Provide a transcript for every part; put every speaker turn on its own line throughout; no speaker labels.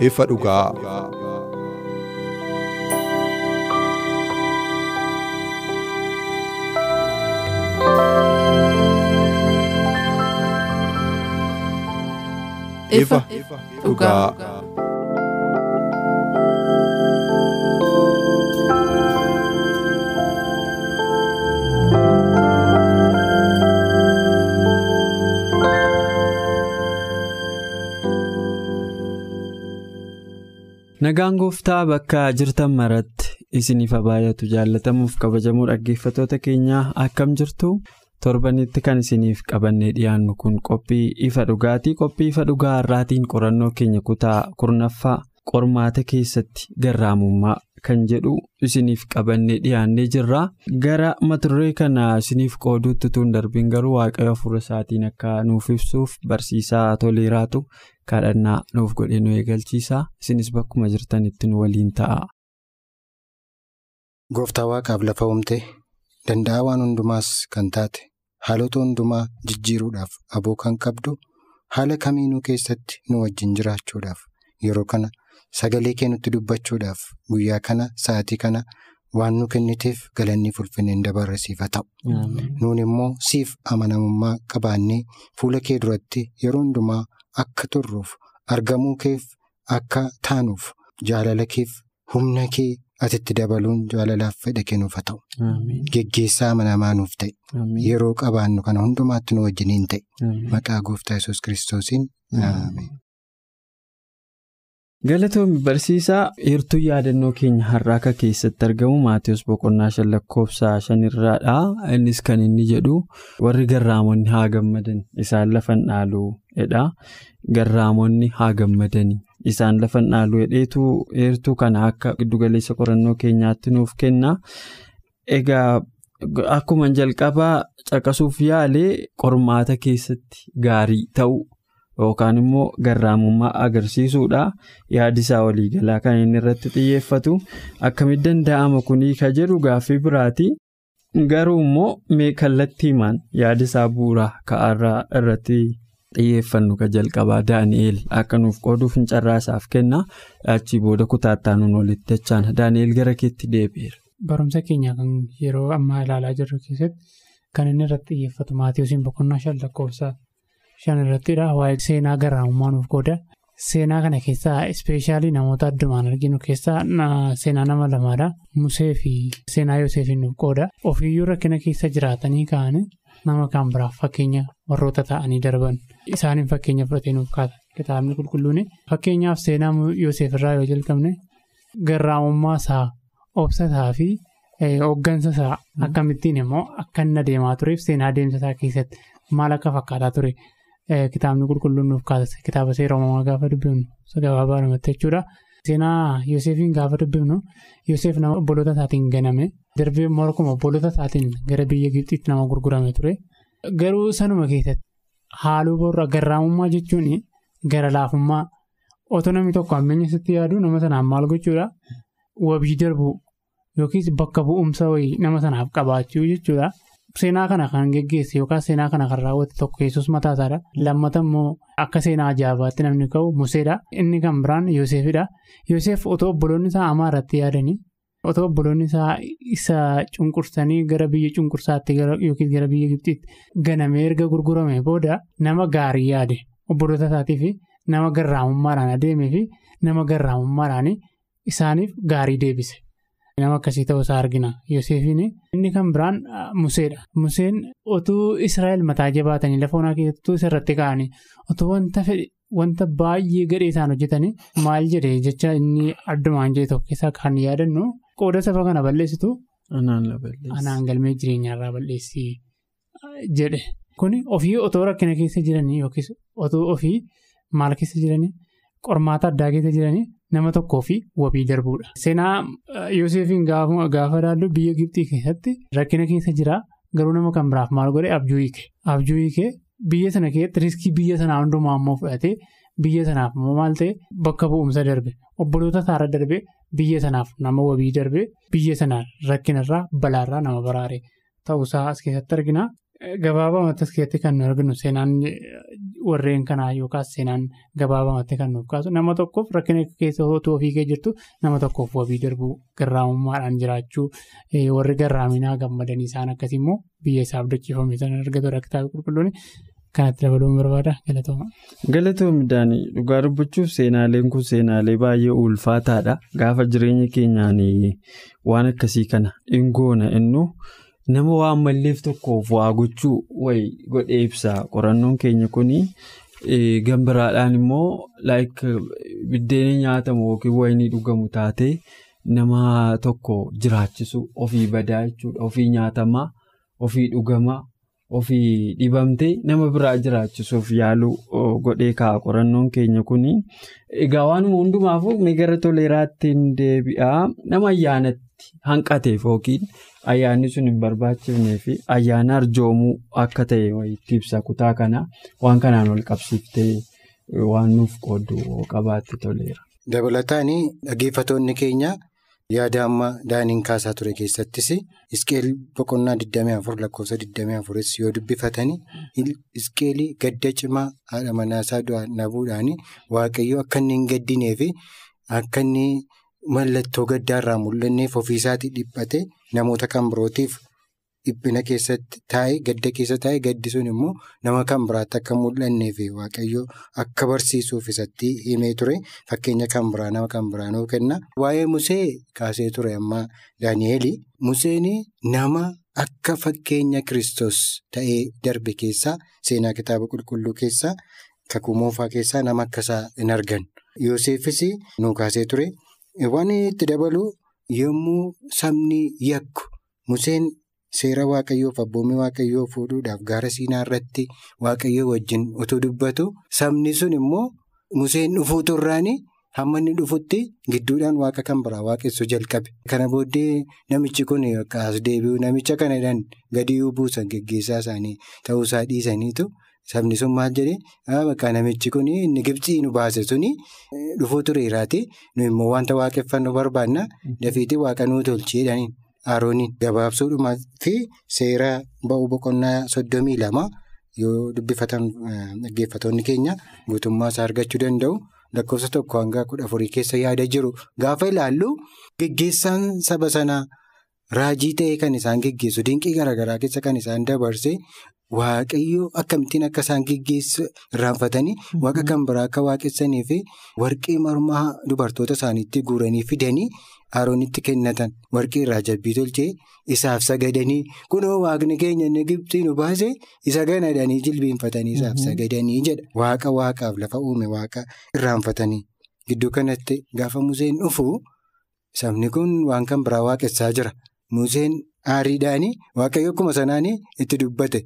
Ifa dhugaa.
ifa
dhugaa.
Nagaan gooftaa bakka jirtan maratti isiniif baay'atu jaallatamuuf kabajamuu dhaggeeffattoota keenyaa akkam jirtu torbanitti kan isiniif qabannee dhiyaannu kun qophii ifa dhugaatii qophii ifa dhugaa har'aatiin qorannoo keenya kutaa kurnaffaa qormaata keessatti garraamummaa kan jedhu isiniif qabannee dhiyaannee jirra gara mata-duree kana isiniif qooduutti tun darbiin garuu waaqayyo hafuura isaatiin akka nuuf ibsuuf barsiisaa toleeraatu. Kadhannaa nuuf godhee nu eegalchiisa isinis bakkuma jirtanitti nu waliin ta'a.
Gooftaa waaqaaf lafa uumte danda'a waan hundumaas kan taate haalota hundumaa jijjiiruudhaaf aboo kan qabdu haala kamiinuu keessatti nu wajjin jiraachuudhaaf yeroo kana sagalee kee nutti dubbachuudhaaf guyyaa kana sa'aatii kana waan nu kenniteef galanni ulfineen dabarsiifa ta'u. Nuun immoo siif amanamummaa qabaannee fuula kee duratti yeroo hundumaa. Akka turruuf argamuu keef akka taanuuf jaalala keef humna kee atitti dabaluun jaalalaaf fedha kennuuf haa ta'u. Geggeessaa amanamaa nuuf ta'e. Yeroo qabaannu kana hundumaatti nu wajjiniin ta'e. Maqaa gooftaa yesus kiristoosiin.
Galatoomii barsiisaa heertuu yaadannoo keenya har'aa akka keessatti argamu Maatiyus Boqonnaa shan lakkoofsa shanirraadha. Innis kan inni jedhu warri garraamonni haa gammadan isaan lafan dhaaluudha. Garraamonni haa gammadanii isaan lafan dhaaluu hedheetu heertuu kana akka giddugaleessa qorannoo keenyaatti nuuf kenna. Egaa akkuma jalqabaa caqasuuf yaalee qormaata keessatti gaarii ta'u. Yookaan immoo garraamummaa agarsiisuudha. Yaadisaa waliigalaa kan inni irratti xiyyeeffatu akkamitti danda'ama kunii ka jedhu gaaffii biraati. Garuu immoo mee kallattiimaan yaadisaa bu'uuraa ka'aarraa irratti xiyyeeffannu ka jalqabaa Daani'eel akka nuuf qooduuf hin carraasaaf kenna. Achii booda kutaattaanuun walitti dachaan Daani'eel gara keetti deebi'eera.
Barumsa keenya kan yeroo ammaa ilaalaa jirru keessatti kan inni irratti xiyyeeffatu Maatiyusiin boqonnaa shan lakkoofsa. Shan irrattidha waa'ee seenaa garraamummaa nuuf qooda. Seenaa kana keessaa ispeeshaalii namoota addumaan arginu keessaa seenaa nama lamaadha Musee fi seenaa Yoosefiin nuuf qooda. Ofiiyyuu rakkina keessa jiraatanii ka'anii nama kan biraaf fakkeenya warroota ta'anii darban. Isaaniin fakkeenya fudhatee nuuf kaata. Kitaabni qulqulluun fakkeenyaaf seenaa Yoosef irraa yoo jalqabne garraamummaa isaa obsataa fi hooggansa isaa akkamittiin immoo akka inni adeemaa tureef seenaa adeemsa isaa keessatti maal akka fakkaataa ture. Kitaabni qulqulluun nuuf kaasa kitaaba seera uumamaa gaafa dubbifnu gabaabaa namatti jechuudha. Seenaa Yoosefiin gaafa dubbifnu Yoosef nama obboloota isaatiin ganame darbee morkuma obboloota isaatiin gara biyya Gibxiitti nama gurgurame ture. Garuu sanuma keessatti haaluu borra garraamummaa jechuun gara laafummaa otoo namni tokko hammeenya sitti yaadu nama sanaan maal gochuudha wabii darbuu yookiis bakka bu'umsa wayii nama sanaaf qabaachuu jechuudha. Seenaa kana kan geggeesse yookaan seenaa kana kan raawwate tokko yesus mataa isaadha. Lammata immoo akka seenaa ajaa'ibaatti namni ka'u Museedha. Inni kan biraan Yoosefidha. Yoosef otoo obboloonni isaa hamaa irratti yaadanii otoo obboloonni isaa isa cunqursanii gara biyya cunqursaatti yookiin gara biyya Gibxiitti ganamee erga gurgurame booda nama gaarii yaade obboloota isaatii nama garraamummaadhaan adeemee fi nama garraamummaadhaan isaaniif gaarii deebise. Nama akkasii ta'uu isaa argina. Yoosefiin inni kan biraan Museedha. Museen otuu Israa'el mataa jabaatanii lafa onaa keessattuu isarratti ka'anii otuu wanta fedhe wanta baay'ee gadhee isaan hojjetanii maal jedhee jecha inni addumaan jedhe tokko keessaa kan yaadannu qooda saba kana balleessitu
Anaan
galmee jireenyaarraa balleessi jedhe. Kuni ofii otoo rakkina keessa jiranii yookiis otoo ofii maal keessa jiranii qormaata addaa keessa jiranii nama tokkoo fi wabii darbuudha. Seenaa Yoosefiin gaafa ilaallu biyya Gibxii keessatti rakkina keessa jira garuu nama kan biraaf maal godhe abjuu hiike. Abjuu hiike biyya sana keessatti riiskii biyya sanaa hundumaa immoo fudhatee biyya sanaaf immoo maal ta'e bakka bu'umsa darbe obboloota isaarra darbe biyya sanaaf nama wabii darbe biyya sanaa rakkinarraa balaarraa nama baraare ta'uusaa as keessatti argina. Gabaabamatti keessatti kan nu arginu seenaan warreen kanaa yookaas seenaan gabaabamatti kan nuuf kaasu nama tokkoof rakkina keessa otoo ofii kee jirtu nama tokkoof wabii darbuu garraamummaadhaan jiraachuu warri garraaminaa gammadanii isaan akkasii immoo biyya isaaf dachiifame sana argatu rakkataa qulqulluun kanatti dabaluun barbaada galatooma.
Galatoomii Daanii dhugaa dubbachuuf seenaaleen kun seenaalee baay'ee ulfaataadha. Gaafa jireenya keenyaan waan akkasii kana dhingoona innu nama waan malleef tokkoof waa gochuu wayi godhee ibsa. Qorannoon keenya kuni gambiraadhaan immoo biddeena nyaatamu yookiin wayinii dhugamu taatee nama tokko jiraachisu ofii badaa jechuudha. Ofii nyaatamaa, ofii dhugamaa. Ofii dhibamtee nama biraa jiraachisuuf yaaluu godhee kaa'a qorannoon keenya kuni. Egaa waanuma hundumaafuu gara toleeraatti hin deebi'aa nama ayyaanatti hanqateef yookiin ayyaanni sun hin barbaachifnee fi ayyaana arjoomuu akka ta'e wayiitti ibsa kutaa kana waan kanaan wal qabsiiftee waan nuuf qoodu qabaatti toleera.
Dabalataan dhaggeeffatoonni keenya. Yaada amma daaniin kaasaa ture keessattis isqeel boqonnaa 24 lakkoofsa 24 yoo dubbifatanii isqeelii gadda cimaa haadha manaasaa dhabuudhaan waaqayyo akka inni hin gaddinee fi akka inni mallattoo gaddaarraa mul'anneef ofiisaatii dhiphate namoota kan birootiif dhiphina keessatti taa'e gadda keessa taa'e gaddi sun immoo nama kan biraatti akka mul'anneef waaqayyo akka barsiisuuf isatti himee ture fakkeenya kan biraa nama kan biraa nuu kenna. Waa'ee Musee kaasee ture amma Daani'eel Museen nama akka fakkeenya Kiristoos ta'ee darbe keessaa seenaa kitaaba qulqulluu keessaa kakuu moofaa keessaa nama akkasaa hin argan. Yoosefis nuu kaasee ture waan itti dabalu yommuu sabni yakku Museen. Seera waaqayyoof abboommii waaqayyoo fuudhuudhaaf gaara siinaa irratti waaqayyoo wajjin otoo dubbatu. Sabni sun immoo Museen dhufuu turraanii hamma inni dhufutti gidduudhaan waaqa kan biraa waaqessuu jalqabe. Kana booddee namichi kun as deebi'u namicha kanadhaan gadi buusan geggeessaa isaanii ta'uusaa dhiisaniitu. Sabni sun maal jedhee bakka namichi kun inni Gibxii nu baase suni dhufuu tureeraati. Nu immoo wanta waaqeffannu barbaanna dafiitii waaqa nuu tolcheedhaniin. Arooniin gabaabsuudhumaa fi seera ba'uu boqonnaa soddomii lama yoo dubbifatan dhaggeeffatoonni keenya guutummaa isaa argachuu danda'u. Lakkoofsa tokko hanga kudha afurii keessa yaada jiru gaafa ilaallu geggeessaan saba sanaa raajii ta'ee kan isaan geggeessu dinqii garaagaraa keessa kan isaan dabarse waaqayyoo akkamittiin akka isaan geggeessu irraanfatanii waaqa kan biraa akka waaqessanii fi warqee mormaa dubartoota isaaniitti guuranii fidanii. Aroonitti kennatan warqee irraa jabbii tolchee isaaf sagadanii kunoo waaqni keenya inni Gibxii nu baase isa ganadanii jilbeenfatanii isaaf sagadanii jedha. Waaqa waaqaaf lafa uume waaqa irraanfatanii gidduu kanatti gaafa Museen dhufu sabni kun waan kan biraa waaqessaa jira. Museen aariidhaanii waaqayyo akkuma sanaanii itti dubbate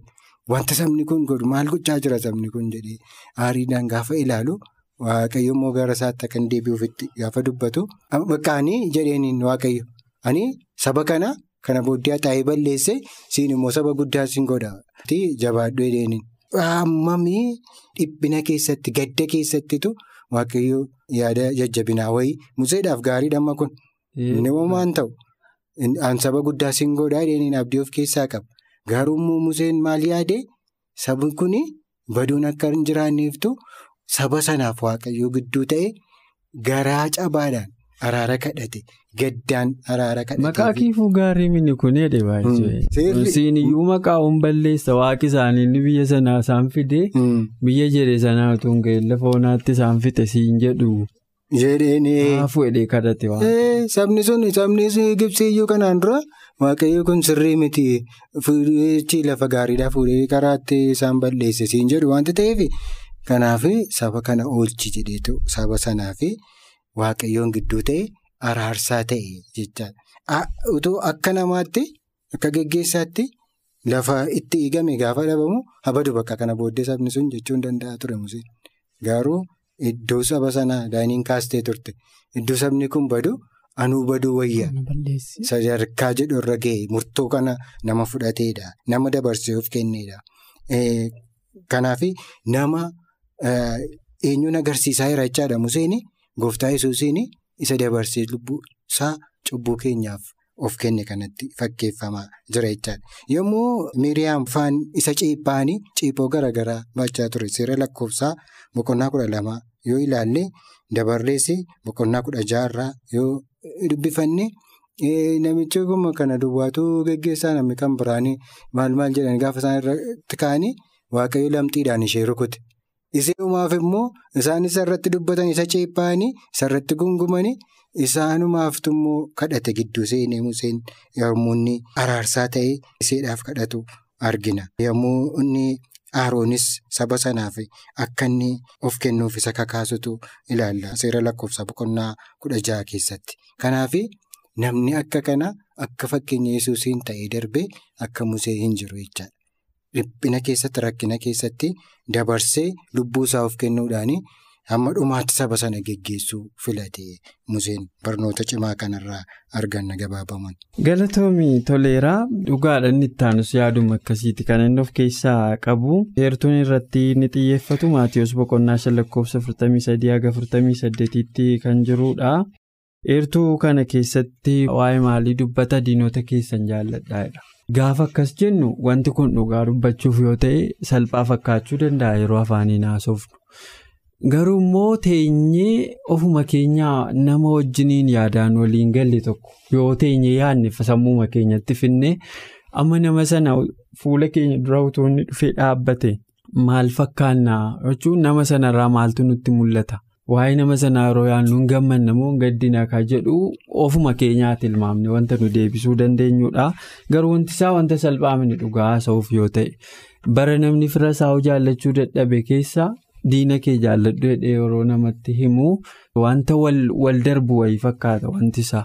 wanta sabni kun godhu maal gochaa jira sabni kun jedhee aariidhaan gaafa ilaalu. Waaqayyo immoo gara isaatti akka hin deebi'uufitti gaafa dubbatu bakkaanii jedheeniin waaqayyo ani saba kana kana booddee taa'ee balleesse siin immoo saba guddaa siin godha. Jabaadhu jedheeniin. Hammamii dhiphina keessatti gadda keessattitu waaqayyo yaada jajjabinaa wayii museedhaaf gaariidha amma kun. Inni waan ta'u an saba guddaa siin godhaa jedheeniin abdii of keessaa qaba. Garuu immoo museen maal yaade sabni kun baduun akka hin jiraanneeftu. Saba sanaaf waaqayyoo gidduu ta'e garaa cabaadhaan araara kadhate gaddaan araara kadhate.
Maqaa kiifuu gaarii mini kuneedha baay'ee. Siin iyyuu maqaa balleessa waaqi isaanii biyya sanaa isaan fidee biyya jedhe sanaa utuu hin lafa onaatti isaan fixe siin jedhu.
Jedheenii.
Haafuu hidhee kadhate waan.
Sabni sun sabni Gibxii iyyuu kanaan dura waaqayyo kun sirrii miti lafa gaariidhaa fuudhee karaatti isaan balleesse siin jedhu wanta ta'eef. Kanaaf saba kana oolchi jedheetu saba sanaaf waaqayyoon gidduu ta'e araarsaa ta'e jechaadha. Utuu akka namaatti akka geggeessaatti lafa itti eegame gaafa dhabamu habadu bakka kana booddee sabni sun jechuun danda'a ture Museen. Garuu iddoo saba sanaa daaniin kaastee turte. Iddoo sabni kun badu anuu baduu wayya. Sadarkaa jedhu irra ga'e murtoo kana nama fudhateedha. Nama dabarsee of kenneedha. Kanaaf nama eenyuun agarsiisaa jira jechaadha Museen gooftaa yesuusiin isa dabarsee lubbuu isaa cubbuu keenyaaf of kenne kanatti fakkeeffamaa jira jechaadha. Yommuu Miriyaam faan isa ciiphaanii ciiphoo garaagaraa baachaa ture seera lakkoofsaa boqonnaa kudha lama yoo ilaalle dabarrees boqonnaa kudha jaarraa yoo dubbifanne. Namichi kun kana duwwaatu geggeessaa namni kan biraanii maal maal jedhanii gaafa isaan irratti ka'anii waaqayyo lamxiidhaan ishee rukute. Iseenumaaf immoo isaan isa irratti dubbatan isa ceephaanii isa irratti gungumanii isaanumaaftu immoo kadhate gidduu seenee Museen yommuu inni araarsaa ta'ee iseedhaaf kadhatu argina. Yommuu inni Aroonis saba sanaaf akka inni of kennuuf isa kakaasutu ilaalla. Seera lakkoofsa boqonnaa kudha jaha keessatti. Kanaaf. Namni akka kana akka fakkeenya yesuusiin ta'ee darbee akka musee hin jiru jechaadha. Dhiphina keessatti rakkina keessatti dabarsee lubbuu isaa of kennuudhaan hamma dhumaatti saba sana geggeessuu filate museen barnoota cimaa kanarraa arganna gabaabaman.
Galatoomii toleeraa dhugaadhaan itti aanus yaaduma akkasiiti kan inni of keessaa qabu heertuun irratti ni xiyyeeffatu maatiyoos boqonnaa shan lakkoofsa 43-48tti kan jirudha. Eertuu kana keessatti waa'ee maalii dubbata diinota keessan jaalladhaadha. Gaafa akkas jennu wanti kun dhugaa dubbachuuf yoo ta'e salphaa fakkaachuu danda'a yeroo afaaniin haasofnu. Garuu immoo teenyee ofuma keenyaa nama wajjiniin yaadaan waliin galle tokko yoo teenyee yaadne sammuma keenyatti finne amma nama sana fuula keenya dura utuu inni dhufee dhaabbate maal fakkaannaa jechuun nama sanarraa maaltu nutti mul'ata. Waa'ee nama sanaa yeroo yaadnu hin gammanne moo hin gaddina kan jedhu ofuma keenyaatti ilmaamne wanta nu deebisuu dandeenyudha. Garuu wanti isaa wanta salphaa mini dhugaa haasa'uuf yoo ta'e bara namni fira isaa jaallachuu dadhabe keessa diina kee jaalladhu jedhee yeroo namatti himu wanta wal darbu wayii fakkaata wanti isaa.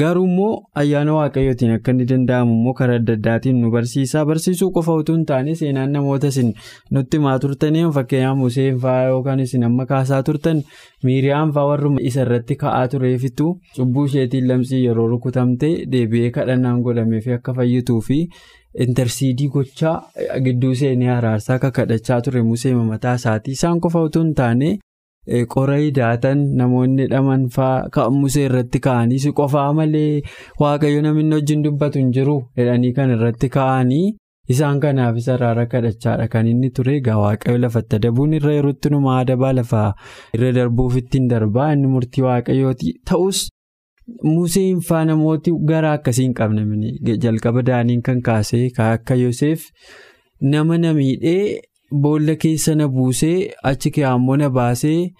Garuu immoo ayyaana waaqayyootiin akka inni danda'amu immoo karaa adda addaatiin nu barsiisa. Barsiisuu qofa utuu hin taane seenaan namoota isin nutti himaa turtanii fakkeenyaaf Museen fa'aa yookaan isin amma kaasaa turtan Miiriyaan fa'aa warruma isa irratti ka'aa tureefitu cubbuu isheetiin lamsii yeroo rukutamte deebi'ee kadhannaan godhamee fi akka fayyituu fi intarsiidii gochaa gidduu seenee araarsaa akka kadhachaa ture Musee mataa isaatii isaan qofa utuu hin taane. Qora hidhaatan namoonni dhaman fa'aa musee irratti ka'anii si qofaa malee waaqayyo namni wajjin dubbatu hin jiru jedhanii kan irratti ka'anii isaan kanaafis araara kadhachaadha. Kan inni ture egaa waaqayyo lafatti adabuun irra yerootti numa adabaa lafaa irra darbuuf ittiin darbaa. Inni murtii waaqayyooti. Ta'us museen fa'aa namooti gara akkasii hin qabne. Jalqaba daaniin kan kaasee akka Yoseef nama namiidhee. Boolla keessa na buusee achi keewwammoo na baasee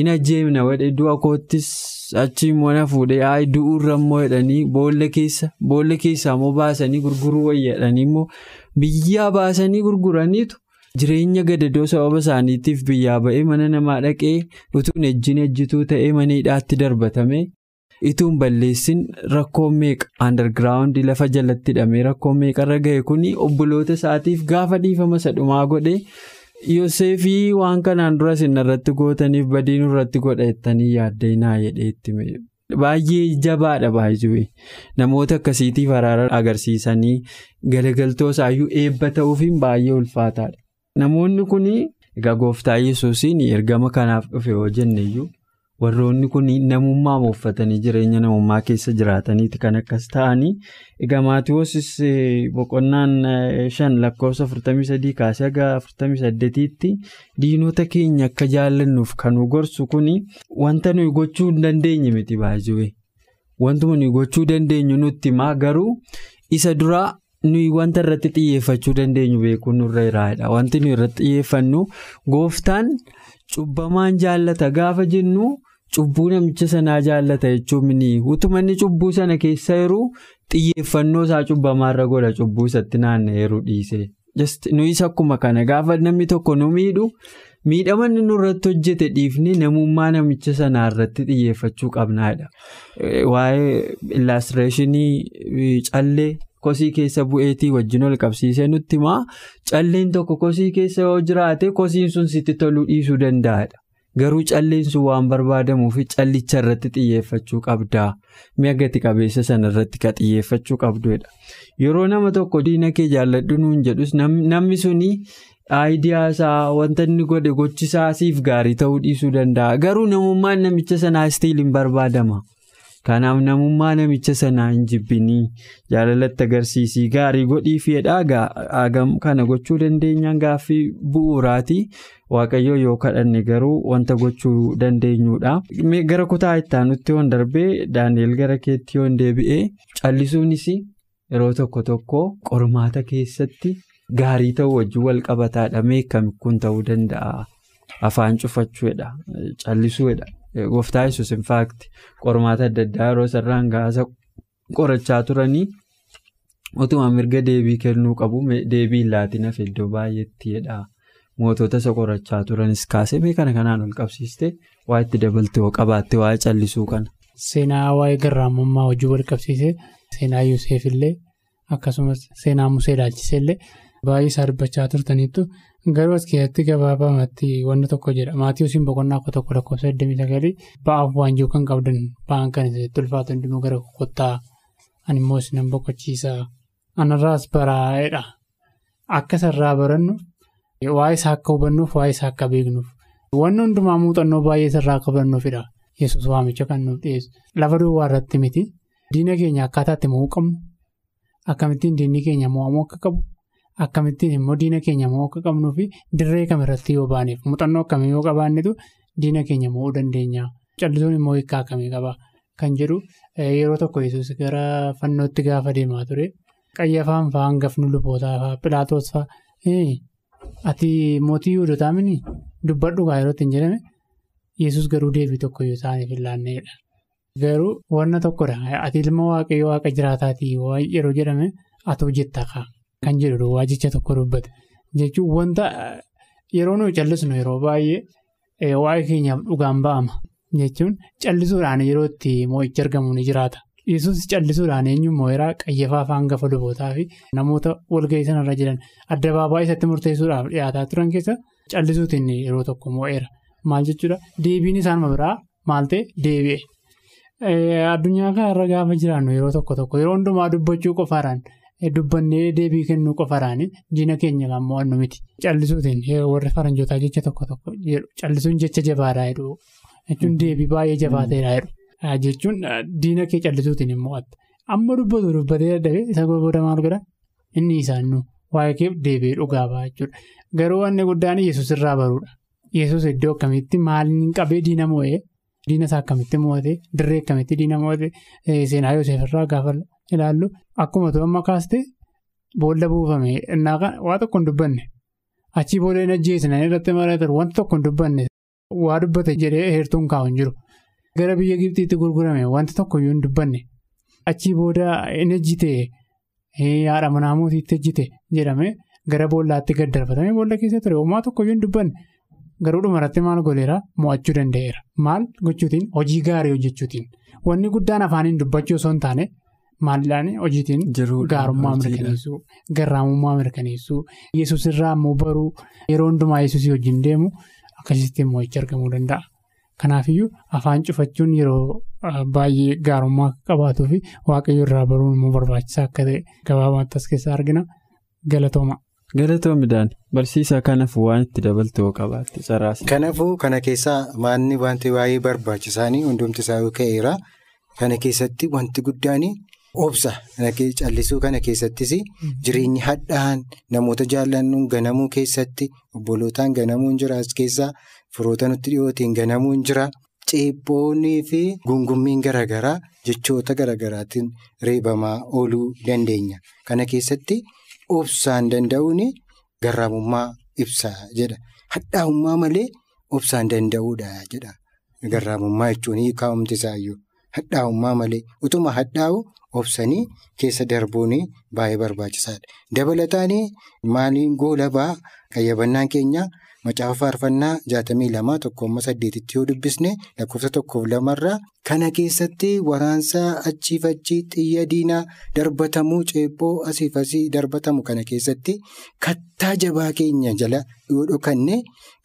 ina jeemna wadhe du'a koottis achi immoo na fuudhee aayi du'uurra immoo jedhanii boolla keessa boolla keessaa immoo baasanii gurguruu wayyaadhanii immoo biyyaa baasanii gurguraniitu jireenya gadadoo sababa isaaniitiif biyyaa ba'ee mana namaa dhaqee utuun ejjiin ejjituu ta'ee mana hidhaatti darbatame. Ituun balleessin rakkoon meeqa andargiraawundi lafa jalatti hidhamee rakkoon meeqarra ga'e kuni obboloota isaatiif gaafa dhiifama sadhumaa godhe yoseefii waan kanaan dura irratti gootaniif badiin irratti godhatanii yaaddeenaa jedheetti baay'ee jabaadha baay'ee namoota akkasiitiif araara agarsiisanii galagaltoo isaayyuu eebba ta'uufiin baay'ee ulfaataadha namoonni kun egaa gooftaa yesuusiin ergama kanaaf dhufe yoo jenneyyuu. Warroonni kun namummaa uffatanii jireenya namummaa keessa jiraataniiti kan akkas ta'anii egaa maatiiwwasis boqonnaan shan lakkoofsa 43 kaasee haga 48tti diinota keenya akka jaallannuuf kan nu gorsu kun wanta nuyi gochuu hin dandeenye miti baay'ee wantuma nuyi gochuu dandeenyu nutti maa garuu isa duraa. nuyi wanta irratti xiyyeeffachuu dandeenyu beekuun nurra jiraadha wanti nuyi irratti xiyyeeffannu gooftaan cubbamaan jaallata gaafa jennu cubbuu namicha sanaa jaallata jechuun utuma inni cubbuu sana keessa jiru xiyyeeffannoo isaa cubbamaarra godha cubbuu isatti naanna'eeru dhiise nuyis akkuma kana gaafa namni tokko nu miidhu miidhama inni nurratti hojjete dhiifni namummaa namicha sanaa irratti xiyyeeffachuu qabnaadha. Waa'ee illaastireeshinii callee kosii keessa bu'eetii wajjin ol qabsiisee nutti himaa calleen tokko kosii keessa yoo jiraate kosiin sun sitti toluu dhiisuu danda'adha. Garuu calleen sun waan barbaadamuuf callicha irratti xiyyeeffachuu qabdaa. Mi'a gati qabeessa sana irratti ka xiyyeeffachuu qabdudha. Yeroo nama tokko diina kee jaalladhu nuun jedhus namni suni aayidiyaa isaa wanta inni godhe gochisaa siif gaarii ta'uu dhiisuu danda'a. Garuu namummaan namicha sanaa istiiliin barbaadama. Kanaaf namummaa namicha sanaa hin jibbinii jaalalatti agarsiisii gaarii godhii fedhaa hagam kana gochuu dandeenyaan gaaffii bu'uuraati. Waaqayyoo yoo kadhanne garuu wanta gochuu dandeenyudha. Gara kutaa ittaanutti yoon darbee Daani'el gara keetti yoon deebi'ee callisuunis yeroo tokko tokko qormaata keessatti gaarii ta'uu wajjin wal qabataadha. Meeqam kun ta'uu danda'a? Afaan cufachuudha. Callisuudha. Gooftaa yesus infaakti qormaata adda addaa yeroo sararaan gaasa qorachaa turanii utuma mirga deebii kennuu qabu. Deebii laatiin iddoo baay'eettidha. Mootota isa qorachaa turanis kaasee mee kana kanaan ol qabsiiste. Waa itti dabalte hoo qabaatte waa'ee callisuu kana.
Seenaa waa'ee garraamummaa wajjin wal qabsiisee seenaa Yuuseef illee akkasumas seenaa Musee ilaalchisee illee baay'ee isaa dubbachaa turtaniittu garuu as keessatti gabaabamatti wanti tokko jedha. Maatii yookiin boqonnaa akka tokko lakkoofsa 29 ba'aaf waanjii kan qabdan ba'an kan isatti ulfaatu hundinuu gara kottaa animmoo isinan boqochiisa. Anarraas baraa'edha. Akka sarraa barannu. Waa'ee isaa akka hubannuuf waa'ee isaa akka beeknuuf. Wanni hundumaa muuxannoo baay'ee sarraa akka barannuufidha yesus waamicha kan nuuf dhiyeessu lafa duwwaa irratti miti. Diina keenya akkaataa itti mo'uu qabnu. Akkamittiin diinni keenya mo'amuu akka qabu akkamittiin immoo diina keenya mo'uu akka qabnuu fi dirree kamirratti yoo baaneef muuxannoo akkamii yoo qabaannetu diina keenya mo'uu dandeenya callisuun immoo hiikaa akkamii qaba kan jedhu yeroo tokko yesus gara fannootti gaafa deemaa ture qayyafaan fa'aa hangafni lubootaa fa'aa pilaatoos fa'aa. Ati mootii Yihuudootaa mini dubbadhu gaa yeroo ittiin jedhame yesus garuu deebii tokko yoo isaaniif hin laanneedha. Garuu wanna tokkodha. Ati ilma waaqayyoo waaqa jiraataatii yeroo jedhame ati hojjettaa kan jedhu waajicha tokko dubbate. Jechuun wanta yeroo nuyi callisnu yeroo baay'ee waa'ee keenyaaf dhugaan ba'ama. Jechuun callisuudhaan yeroo itti moo'ichi argamu ni jiraata. Yesus callisuudhaan eenyuun moo'eeraa qayyafaa afaan gafa lubootaa fi namoota walga'ii sanarra jiran addabaabaayii isatti murteessuudhaaf dhiyaataa turan keessa callisuutiin yeroo tokko moo'eera. Maal jechuudha deebiin isaan biraa maal ta'e deebi'e. Addunyaa kanarra gaafa jiraannu yeroo tokko tokko yeroo hundumaa dubbachuu qofaadhaan dubbannee deebii kennuu qofaadhaan diina keenya kan mo'annu miti. Callisuutiin warri faranjootaa jecha tokko tokko callisuun jecha jabaadhaa jedhu jechuun deebii baay'ee jabaateedha jedhu. Jechuun diina kee callisuutiin hin mo'atte. Amma dubbatu dubbatee dadhabee isa booda maal godhan inni isaannu waa'ee kee deebi'ee dhugaa ba'a jechuudha. Garuu wanni guddaan yesus irraa baruudha. Yesus iddoo akkamitti maaliin qabee diina mo'ee diina isaa akkamitti mo'atee dirree akkamitti diina mo'atee seenaa Yoseef irraa gaafa ilaallu akkuma amma kaastee boolla buufame waa tokko hin dubbanne achii booda hin ajjeesne irratti mari'atan wanta tokko hin dubbanne waa dubbate jedhee heertuun kaa'u hin jiru. Gara biyya Gibxiitti gurgurame wanti tokkoyyuu hin dubbanne achii booda hin ejjite haadha manaa mootiitti ejjite jedhame gara boollaatti gad darbatame boolla keessa ture homaa tokkoyyuu hin dubbanne garuu dhumarratti maal goleera mo'achuu danda'eera maal gochuutiin hojii gaarii hojjechuutiin wanni guddaan afaaniin dubbachuu osoo hin taane maalidhaan hojiitiin gaarummaa mirkaneessuu garraamummaa mirkaneessuu yesus irraa immoo baruu yeroo hundumaa yesusii wajjin deemu akkasitti mo'ichi argamuu danda'a. Kanaafiyyuu afaan cufachuun yeroo baay'ee gaarummaa qabaatuu fi waaqayyo irraa baruun immoo barbaachisaa akka ta'e gabaabumatti as keessaa argina galatooma.
Galatoomidhaan barsiisaa kanaaf waan itti dabaltee hoo qabaatte saraasa.
Kanaafuu kana keessaa maanni wanti baay'ee barbaachisaanii hundumti isaa ka'eera. Kana keessatti wanti guddaan obsa callisuu kana keessattis jireenyi hadhaan namoota jaallannuun ganamuu keessatti obbolootaan ganamuun jira as keessaa. Firoota nutti dhiyootiin ganamuun jira. Ceebboonnii fi gungummiin garaagaraa jechoota garaagaraatiin reebamaa ooluu dandeenya. Kana keessatti obsaan danda'uun garraamummaa ibsa jedha. Hadhaa'ummaa malee obsaan danda'uudha jedha. Garraamummaa jechuun hiikamti isaayyuu. Hadhaa'ummaa malee utuma hadhaa'u obsanii keessa darbuun baay'ee barbaachisaadha. Dabalataan maaliin goolabaa qayyabannaan keenya macaafa faarfannaa jaatamii lamaa tokkoomma saddeetitti yoo dubbisne lakkoofsa tokkoof lamarraa kana keessatti waraansaa achii xiyya diinaa darbatamuu ceephoo asii darbatamu kana keessatti kattaa jabaa keenya jala yoo dhokanne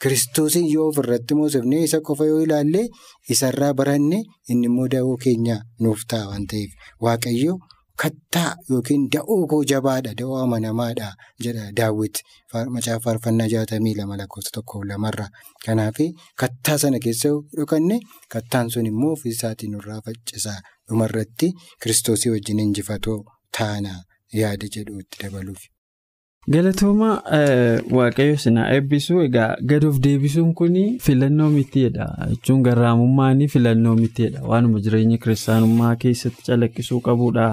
kiristoosiin yoo ofirratti moosifne isa qofa yoo ilaalle isarraa baranne inni immoo da'oo keenya nuuf ta'a waan ta'eef waaqayyo. Kattaa yookiin da'oo koo jabaadha da'oo amanamaadha jedha daawwiti macaafa faarfannaa jaatamii lama lakkoofsa tokkoof lamarraa kanaaf kattaa sana keessa dhokanne kattaan sun immoo ofii isaatiin nurraa faccisaa dhumarratti kiristoosii wajjin injifatoo taana yaada jedhu itti dabaluuf.
Galatooma waaqayyo sinaa eebbisuu egaa gad of deebisuun kun filannoo mitiidha jechuun garraamummaan filannoo mitiidha waanuma jireenya kiristaanummaa keessatti calaqqisuu qabudha.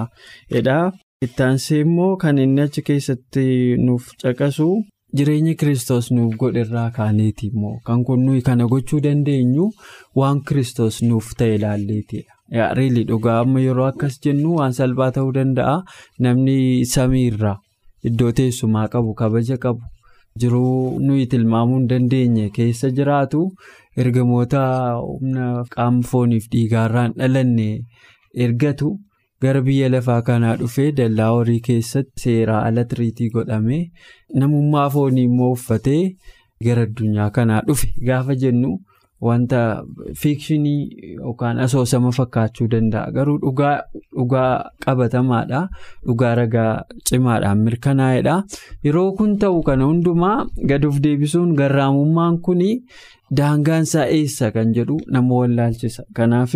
Ittaansee immoo kan inni achi keessatti nuuf caqasu jireenya kiristoos nuuf godherraa kaaneeti immoo kan kun nuyi kana gochuu dandeenyu waan kiristoos nuuf ta'e ilaalleetidha. Reelii dhugaa amma yeroo akkas jennu waan salphaa ta'uu danda'a namni samiirraa. Iddoo teessumaa qabu kabaja qabu jiruu nuyi tilmaamuu hin dandeenye keessa jiraatu ergamoota humna qaama fooniif dhiigaarraan dhalanne ergatu gara biyya lafaa kanaa dhufee dallaa horii keessatti seeraa ala tiriitii godhamee namummaa foonii immoo uffatee gara addunyaa kanaa dhufe. Gaafa jennu wanta fiikshinii yookaan asoosama fakkaachuu danda'a. Garuu dhugaa qabatamaadha. Dhugaa ragaa cimaadhaan mirkanaa'edha. Yeroo kun ta'u kana hundumaa gad of deebisuun garraamummaan kun daangaansaa eessa kan jedhu nama wallaalchisa. Kanaaf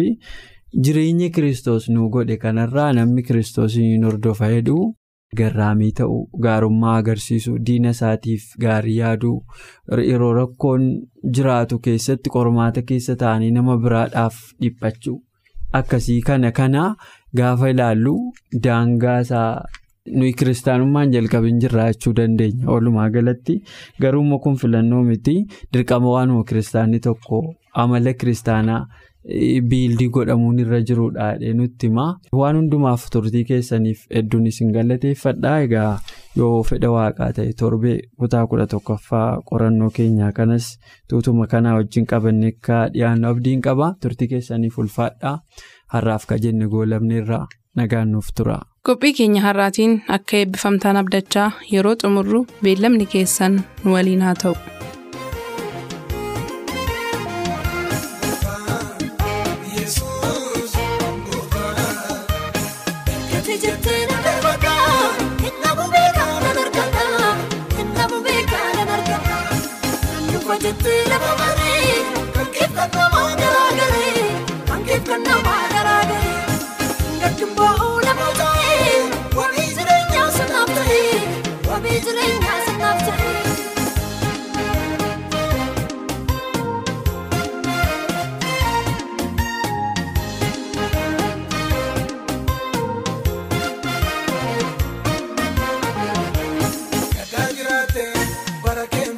jireenya kiristoos nu godhe kanarraa namni kiristoosiin hordofa jedhu. Garraamii ta'uu gaarummaa agarsiisuu diina isaatiif gaarii yaaduu yeroo rakkoon jiraatu keessatti qormaata keessa ta'anii nama biraadhaaf dhiphachuu akkasii kana kana gaafa ilaallu daangaa isaa nuyi kiristaanummaan jalqabin jirraa jechuu dandeenya walumaa galatti garuummoo kun filannoo miti dirqama waanuma kiristaanni tokko amala kiristaanaa. Biildii godhamuun irra jirudha nutti himaa waan hundumaaf turtii keessaniif hedduun isin galateeffadha egaa yoo fedha waaqaa ta'e torbee kutaa kudha tokkoffaa qorannoo keenyaa kanas tuutuma kanaa wajjin qabanne akka dhiyaannu abdiin qaba turtii keessaniif ulfaadha har'aaf ka jenne goolabneerraa nagaan nuuf tura.
qophii keenya har'aatiin akka eebbifamtaan abdachaa yeroo xumurru beellamni keessan nu waliin haa ta'u.
Jettee lafa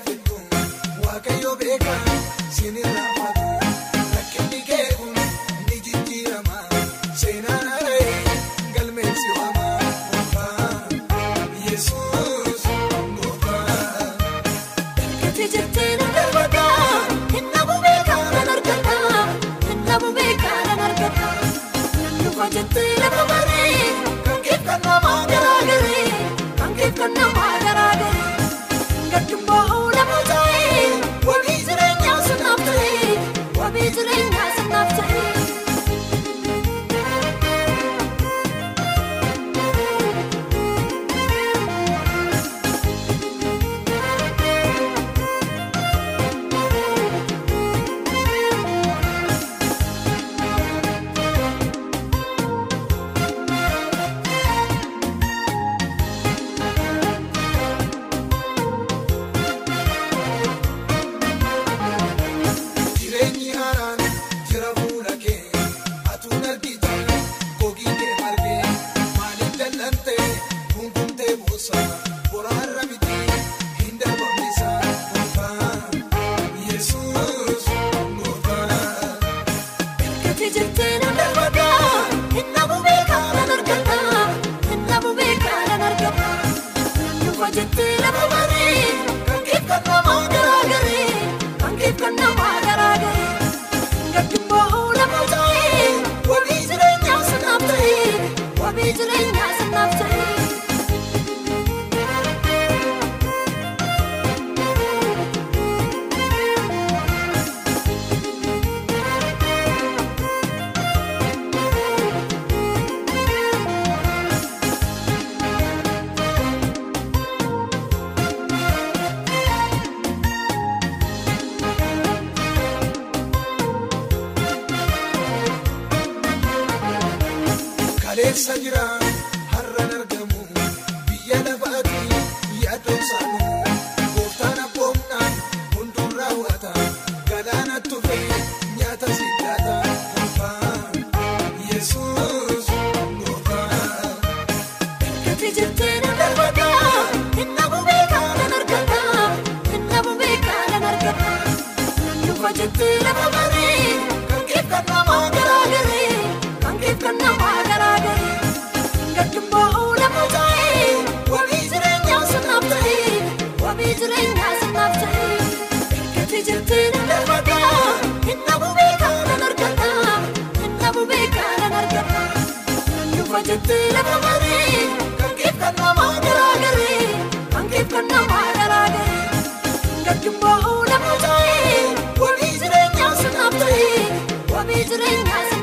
garaagare gaddummaa lama ta'e wabii jireenyaa sanaaf ta'e wabii jireenyaa sanaaf ta'e.